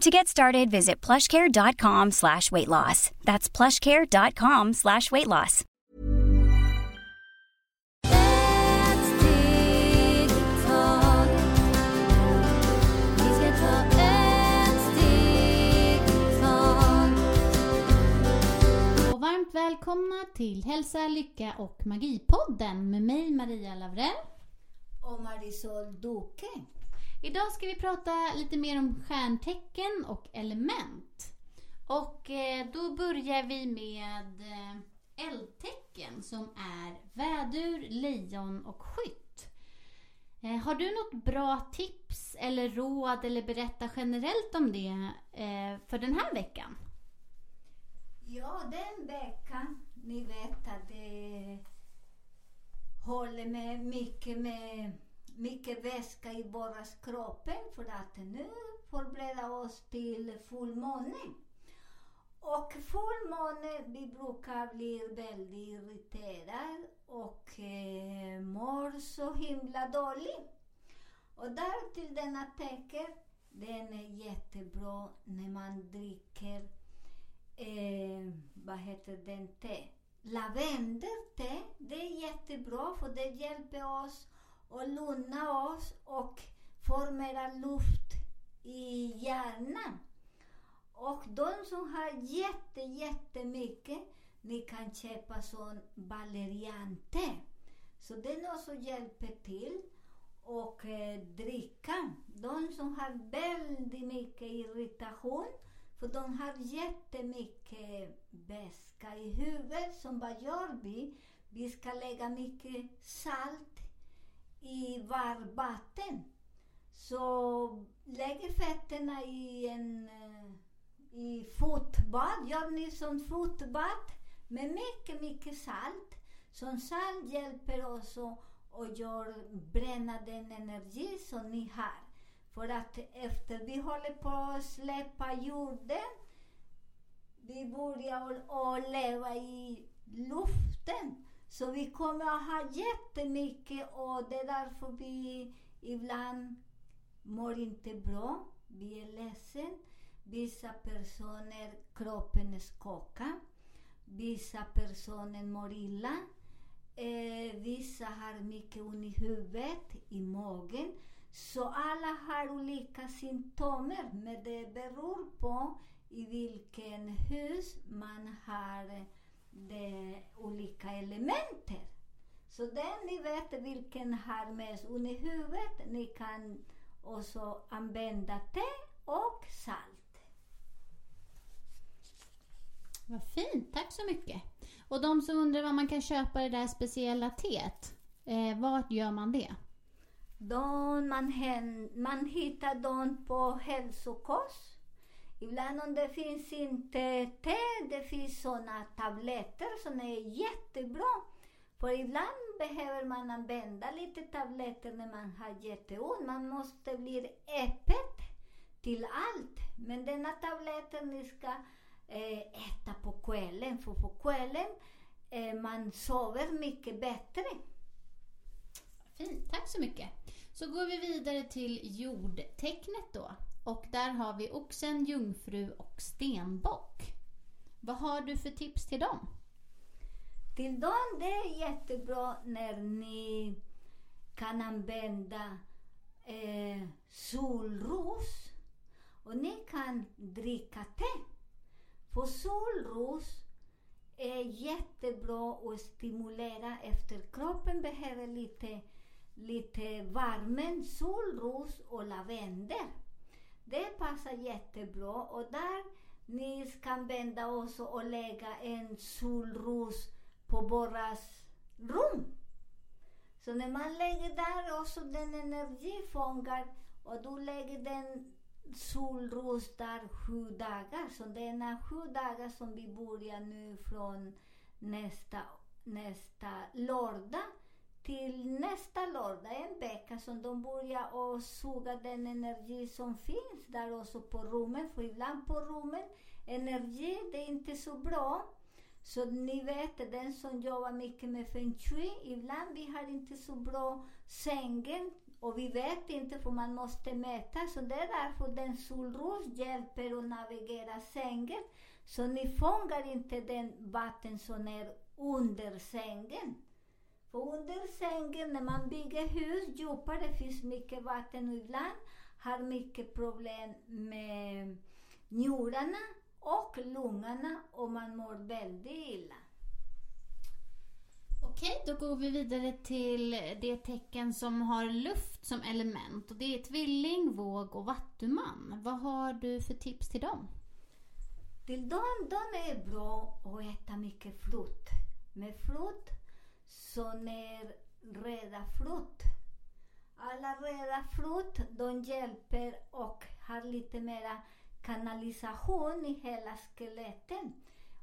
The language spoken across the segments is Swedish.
To get started, visit plushcare.com slash weight loss. That's plushcare.com slash weight loss. Varmt välkomna till Hälsa, Lycka och Magipodden med mig Maria Lavrell. och Marisol Duque. Idag ska vi prata lite mer om stjärntecken och element. Och eh, då börjar vi med eh, eldtecken som är vädur, lejon och skytt. Eh, har du något bra tips eller råd eller berätta generellt om det för den här veckan? Ja, den veckan, ni vet att det håller med mycket med mycket väska i våra kroppen för att nu förbereda oss till fullmåne. Och fullmåne, vi brukar bli väldigt irriterade och eh, mår så himla dåligt. Och därtill denna tecken, den är jättebra när man dricker eh, vad heter den te? Lavenderte, det är jättebra för det hjälper oss och lugna oss och få mera luft i hjärnan. Och de som har jätte, jättemycket, ni kan köpa sån valeriante. Så den också hjälper till och eh, dricka. De som har väldigt mycket irritation, för de har jättemycket väska i huvudet. Som vad gör vi? Vi ska lägga mycket salt i varmvatten. Så lägger fötterna i en eh, i fotbad. Gör ni som fotbad med mycket, mycket salt. Som salt hjälper oss att gör, bränna den energi som ni har. För att efter vi håller på att släppa jorden, vi börjar att leva i luften. Så vi kommer att ha jättemycket och det är därför vi ibland mår inte bra. Vi är ledsen. Vissa personer, kroppen skakar. Vissa personer mår illa. Eh, vissa har mycket ont i huvudet, i magen. Så alla har olika symptom, men det beror på i vilken hus man har de olika elementen. Så den ni vet vilken har mest ont i huvudet, ni kan också använda te och salt. Vad fint, tack så mycket. Och de som undrar var man kan köpa det där speciella teet, eh, vart gör man det? De, man, man hittar dem på hälsokost. Ibland om det finns inte te, det finns sådana tabletter som är jättebra. För ibland behöver man använda lite tabletter när man har jätteont. Man måste bli öppet till allt. Men denna tabletten ni ska eh, äta på kvällen, för på kvällen eh, man sover mycket bättre. Fint, tack så mycket. Så går vi vidare till jordtecknet då. Och där har vi oxen, jungfru och stenbock. Vad har du för tips till dem? Till dem det är jättebra när ni kan använda eh, solros och ni kan dricka te. För solros är jättebra att stimulera efter kroppen behöver lite, lite värme, solros och lavendel. Det passar jättebra och där ni kan vända oss och lägga en solros på våras rum. Så när man lägger där också den energi fångar och du lägger den solros där sju dagar. Så det är sju dagar som vi börjar nu från nästa, nästa lördag till nästa lördag, en vecka, som de börjar och suga den energi som finns där också på rummen, För ibland på rummen, energi, det är inte så bra. Så ni vet, den som jobbar mycket med feng shui, ibland vi har inte så bra sängen och vi vet inte för man måste mäta. Så det är därför den solros hjälper att navigera sängen. Så ni fångar inte den vatten som är under sängen. För under sängen, när man bygger hus djupare, finns mycket vatten och ibland har mycket problem med njurarna och lungorna och man mår väldigt illa. Okej, då går vi vidare till det tecken som har luft som element. Och det är tvilling, våg och vattuman. Vad har du för tips till dem? Till dem, de är bra att äta mycket frukt. Med frukt som är röda frukt. Alla röda frukt, de hjälper och har lite mera kanalisation i hela skeletten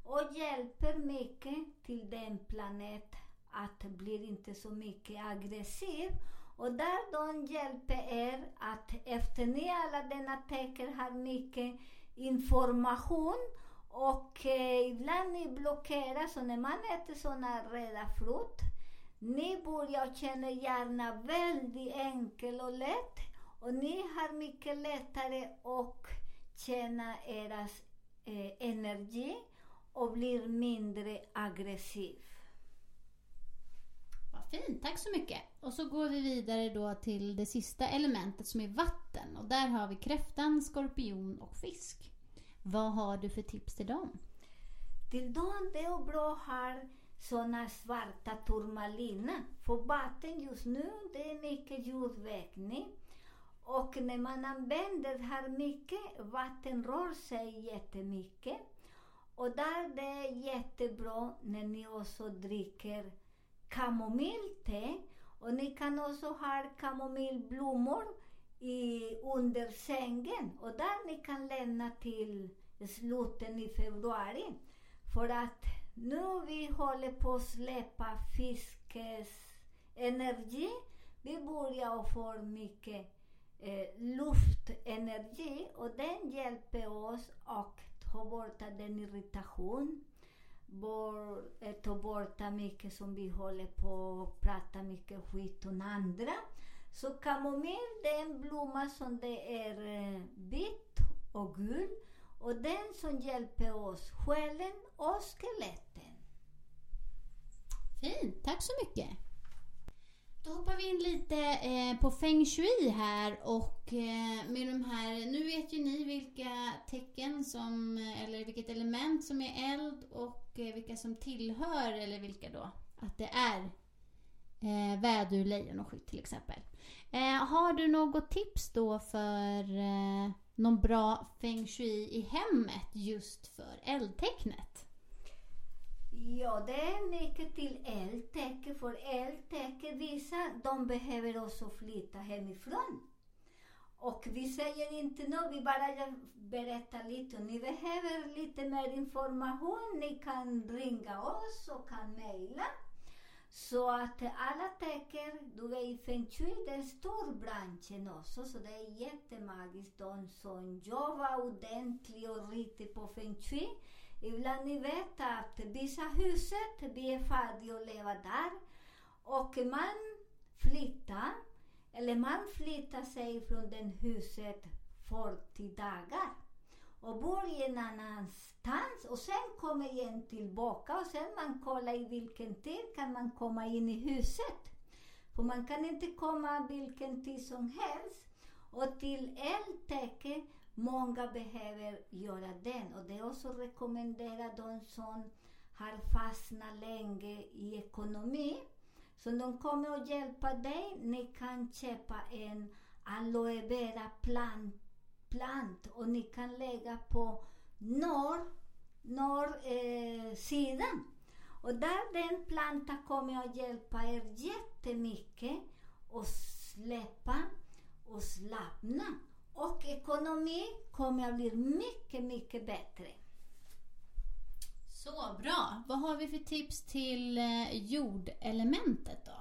och hjälper mycket till den planet att bli inte så mycket aggressiv. Och där de hjälper er att efter ni alla denna tecken har mycket information och eh, ibland ni blockerar, så när man äter såna röda frukt, ni börjar känna hjärnan väldigt enkel och lätt och ni har mycket lättare att känna eras eh, energi och blir mindre aggressiv. Vad fint, tack så mycket. Och så går vi vidare då till det sista elementet som är vatten. Och där har vi kräftan, skorpion och fisk. Vad har du för tips till dem? Till dem det är bra att ha såna svarta turmaliner. För vatten just nu, det är mycket jordvägning. Och när man använder här mycket, vatten rör sig jättemycket. Och där det är jättebra när ni också dricker kamomillte. Och ni kan också ha kamomillblommor i, under sängen. Och där ni kan lämna till slutet i februari. För att nu vi håller på att släppa fiskens energi. Vi börjar få mycket eh, luftenergi och den hjälper oss att ta bort den irritation. Bor, eh, ta bort mycket som vi håller på att prata mycket skit om andra. Så kamomill det är en blomma som det är eh, vitt och gul och den som hjälper oss själen och skeletten. Fint, tack så mycket. Då hoppar vi in lite eh, på feng shui här och eh, med de här, nu vet ju ni vilka tecken som, eller vilket element som är eld och eh, vilka som tillhör, eller vilka då, att det är eh, vädur, lejon och skytt till exempel. Eh, har du något tips då för eh, någon bra feng shui i hemmet just för eldtecknet? Ja, det är mycket till eldtecken för eldtecken vissa de behöver också flytta hemifrån. Och vi säger inte något, vi bara berättar lite. Ni behöver lite mer information, ni kan ringa oss och kan mejla. Så att alla tecken, du vet i feng shui, det är en stor bransch också, så det är jättemagiskt. De som jobbar ordentligt och riktigt på feng shui. Ibland ni vet att vissa huset, vi är färdiga att leva där. Och man flyttar, eller man flyttar sig från det huset 40 dagar och bor i en annanstans och sen kommer igen tillbaka och sen man kollar i vilken tid kan man komma in i huset. För man kan inte komma vilken tid som helst. Och till eltäcke, många behöver göra den. Och det är också rekommenderat de som har fastnat länge i ekonomi. Så de kommer att hjälpa dig. Ni kan köpa en aloe vera planta plant och ni kan lägga på norr, norr eh, sidan. Och där den plantan kommer att hjälpa er jättemycket att släppa och slappna. Och ekonomi kommer att bli mycket, mycket bättre. Så bra. Vad har vi för tips till eh, jordelementet då?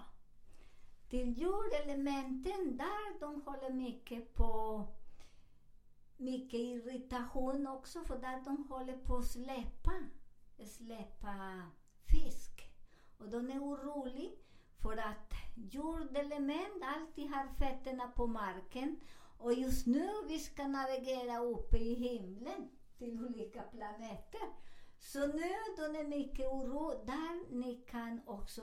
Till jordelementen, där de håller mycket på mycket irritation också för där de håller på att släppa, släppa fisk. Och de är oroliga för att jordelement alltid har fötterna på marken och just nu vi ska navigera uppe i himlen till olika planeter. Så nu de är mycket oro. Där ni kan också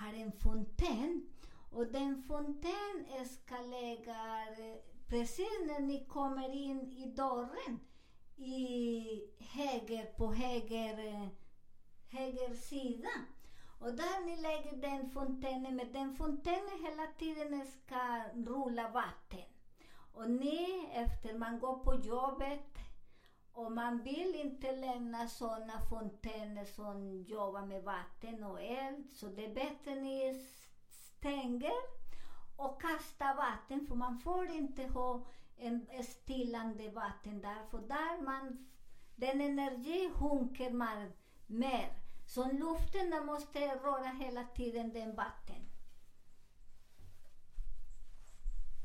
ha en fontän. Och den fontän ska lägga precis när ni kommer in i dörren i höger, på höger, eh, höger sida. Och där ni lägger den fontänen, men den fontänen hela tiden ska rulla vatten. Och ni, efter man går på jobbet och man vill inte lämna sådana fontäner som jobbar med vatten och eld, så det är bättre ni stänger och kasta vatten, för man får inte ha en stillande vatten där, för där man, den energi sjunker man mer. Så luften den måste röra hela tiden den vatten.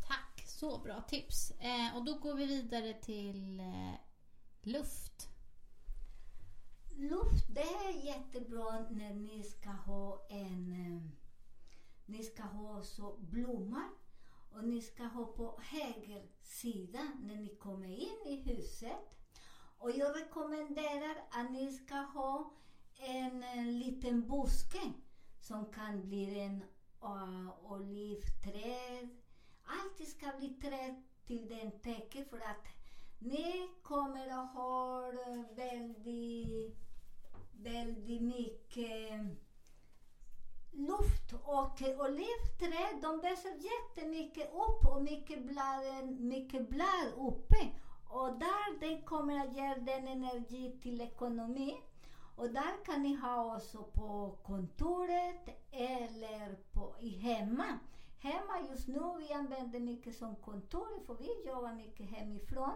Tack, så bra tips. Eh, och då går vi vidare till eh, luft. Luft, det är jättebra när ni ska ha en eh, ni ska ha så blommor och ni ska ha på höger sida när ni kommer in i huset. Och jag rekommenderar att ni ska ha en, en liten buske som kan bli en uh, olivträd. Allt ska bli träd till den täcker för att ni kommer att ha väldigt, väldigt mycket luft och eh, olivträd, de växer jättemycket upp och mycket blad, eh, mycket blad uppe. Och där det kommer att ge den energi till ekonomi. Och där kan ni ha också på kontoret eller på, i hemma. Hemma just nu vi använder mycket som kontor för vi jobbar mycket hemifrån.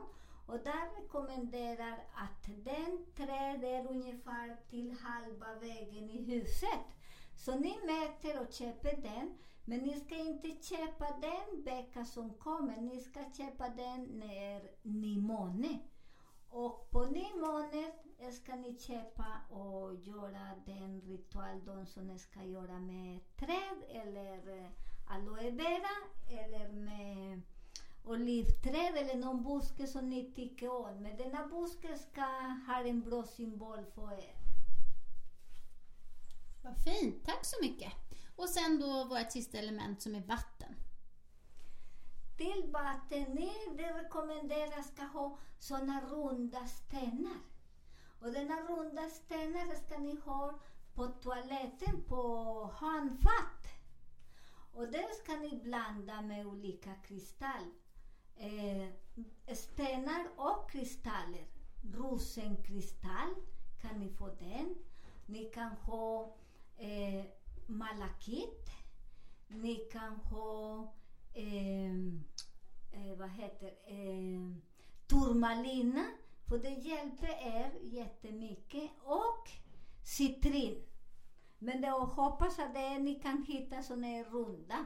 Och där rekommenderar att den träd är ungefär till halva vägen i huset. Så ni mäter och köper den, men ni ska inte köpa den vecka som kommer. Ni ska köpa den när ni måne. Och på ny månad ska ni köpa och göra den ritual de som ska göra med träd eller eh, aloe vera eller med olivträd eller någon buske som ni tycker om. Men denna buske ska ha en bra symbol för er. Vad fint, tack så mycket. Och sen då vårt sista element som är vatten. Till vatten, det rekommenderas ska ha såna runda stenar. Och denna runda stenar ska ni ha på toaletten på handfat. Och det ska ni blanda med olika kristall. Eh, stenar och kristaller. Rosenkristall kan ni få den. Ni kan ha eh, malakit. Ni kan ha eh, eh, vad heter eh, turmalina. För det hjälper er jättemycket. Och citrin. Men det, jag hoppas att det, ni kan hitta såna är runda.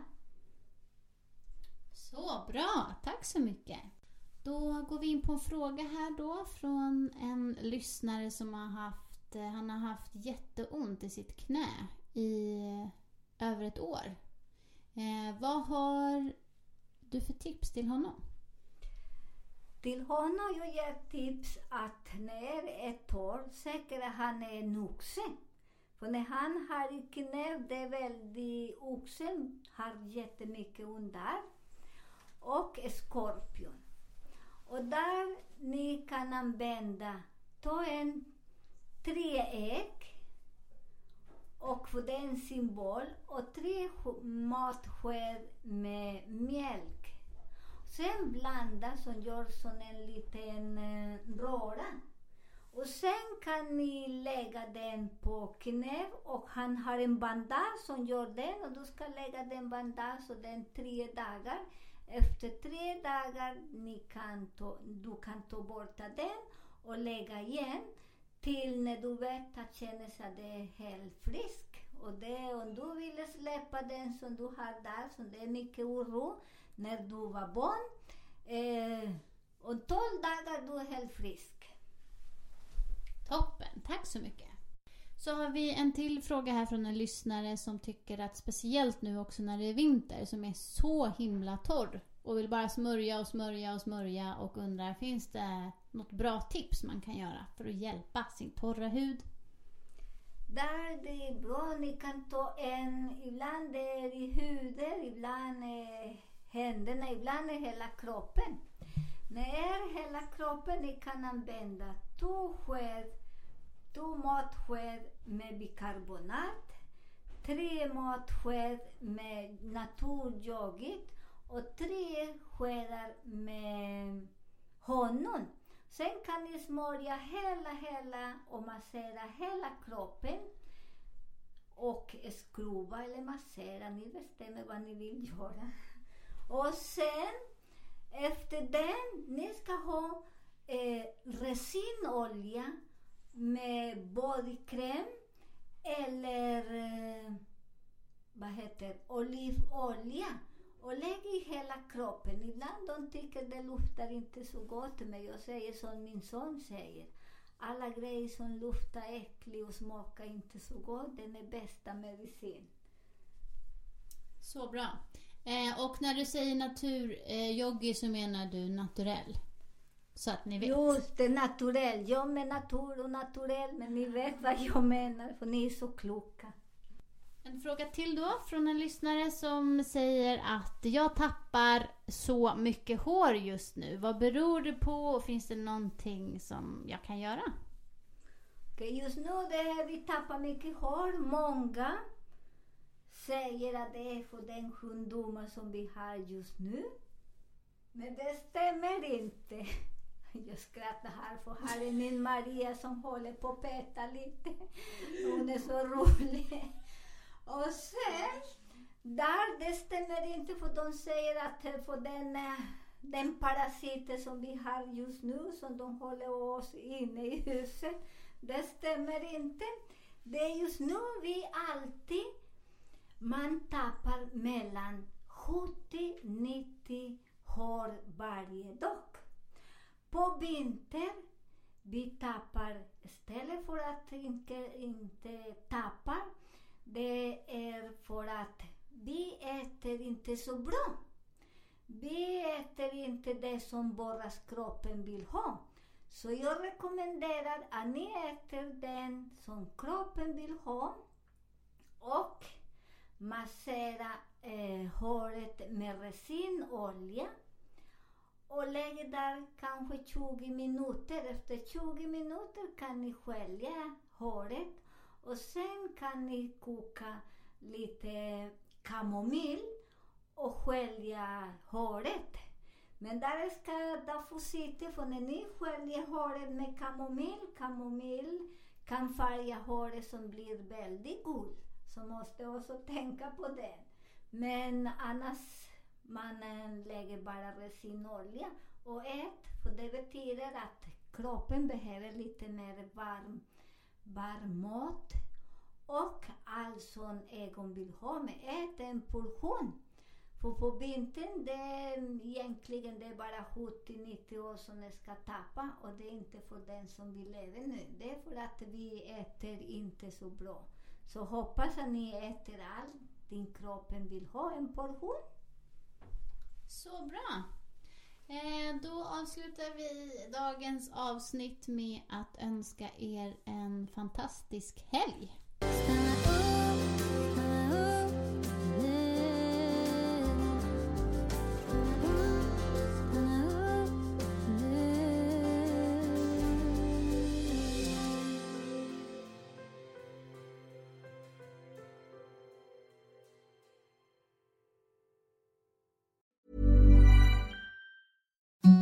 Så bra, tack så mycket. Då går vi in på en fråga här då från en lyssnare som har haft, eh, han har haft jätteont i sitt knä i över ett år. Eh, vad har du för tips till honom? Till honom jag ger tips att när ett år, säkert han är en oxe. För när han har i knä, det är väldigt, oxen har jättemycket ont där. Och skorpion. Och där ni kan använda, ta en tre ägg och för den symbol och tre matsked med mjölk. Sen blanda som gör som en liten eh, röra. Och sen kan ni lägga den på knä och han har en bandage som gör den och du ska lägga den bandage och den tre dagar. Efter tre dagar ni kan ta, du kan ta bort den och lägga igen till när du vet att känna sig att det är helt frisk. Och det, om du vill släppa den som du har där, som det är mycket oro, när du var barn. Eh, om 12 dagar du är helt frisk. Toppen, tack så mycket. Så har vi en till fråga här från en lyssnare som tycker att speciellt nu också när det är vinter som är så himla torr och vill bara smörja och smörja och smörja och undrar finns det något bra tips man kan göra för att hjälpa sin torra hud? Där det är bra, ni kan ta en, ibland det är i huden, ibland är händerna, ibland är hela kroppen. När hela kroppen ni kan använda två sked, två matsked med bikarbonat, tre matsked med naturyoghurt och tre skedar med honung. Sen kan ni smörja hela, hela och massera hela kroppen. Och skruva eller massera, ni bestämmer vad ni vill göra. Och sen, efter den, ni ska ha eh, resinolja med bodykräm eller eh, vad heter olivolja och lägg i hela kroppen. Ibland de tycker det luktar inte så gott, men jag säger som min son säger. Alla grejer som luktar äckligt och smakar inte så gott, den är bästa medicin. Så bra. Eh, och när du säger naturyogi så menar du naturell? Så att ni vet. Just det, naturell. Jag med natur och naturell, men ni vet vad jag menar, för ni är så kloka. En fråga till då från en lyssnare som säger att jag tappar så mycket hår just nu. Vad beror det på och finns det någonting som jag kan göra? Just nu det är, vi tappar mycket hår. Många säger att det är för den sjukdomen som vi har just nu. Men det stämmer inte. Jag skrattar här för här är min Maria som håller på att peta lite. Hon är så rolig. Och sen, där det stämmer inte för de säger att för den, eh, den parasiten som vi har just nu som de håller oss inne i huset, det stämmer inte. Det är just nu vi alltid, man tappar mellan 70-90 hår varje dag. På vintern, vi tappar, istället för att inte, inte tappa, det är för att vi äter inte så bra. Vi äter inte det som våra kroppen vill ha. Så jag rekommenderar att ni äter den som kroppen vill ha och massera eh, håret med resinolja och lägg där kanske 20 minuter. Efter 20 minuter kan ni skölja håret och sen kan ni koka lite kamomill och skölja håret. Men där ska det få sitta för när ni sköljer håret med kamomill, kamomill kan färga håret som blir väldigt gul. Så måste också tänka på det. Men annars man lägger bara resinolja och ät, för det betyder att kroppen behöver lite mer varm, varm mat och allt som Egon vill ha med ät en portion. För på vintern det är egentligen det är bara 70-90 år som ska tappa och det är inte för den som vi lever nu. Det är för att vi äter inte så bra. Så hoppas att ni äter allt din kroppen vill ha en portion. Så bra. Eh, då avslutar vi dagens avsnitt med att önska er en fantastisk helg. Stanna upp, stanna upp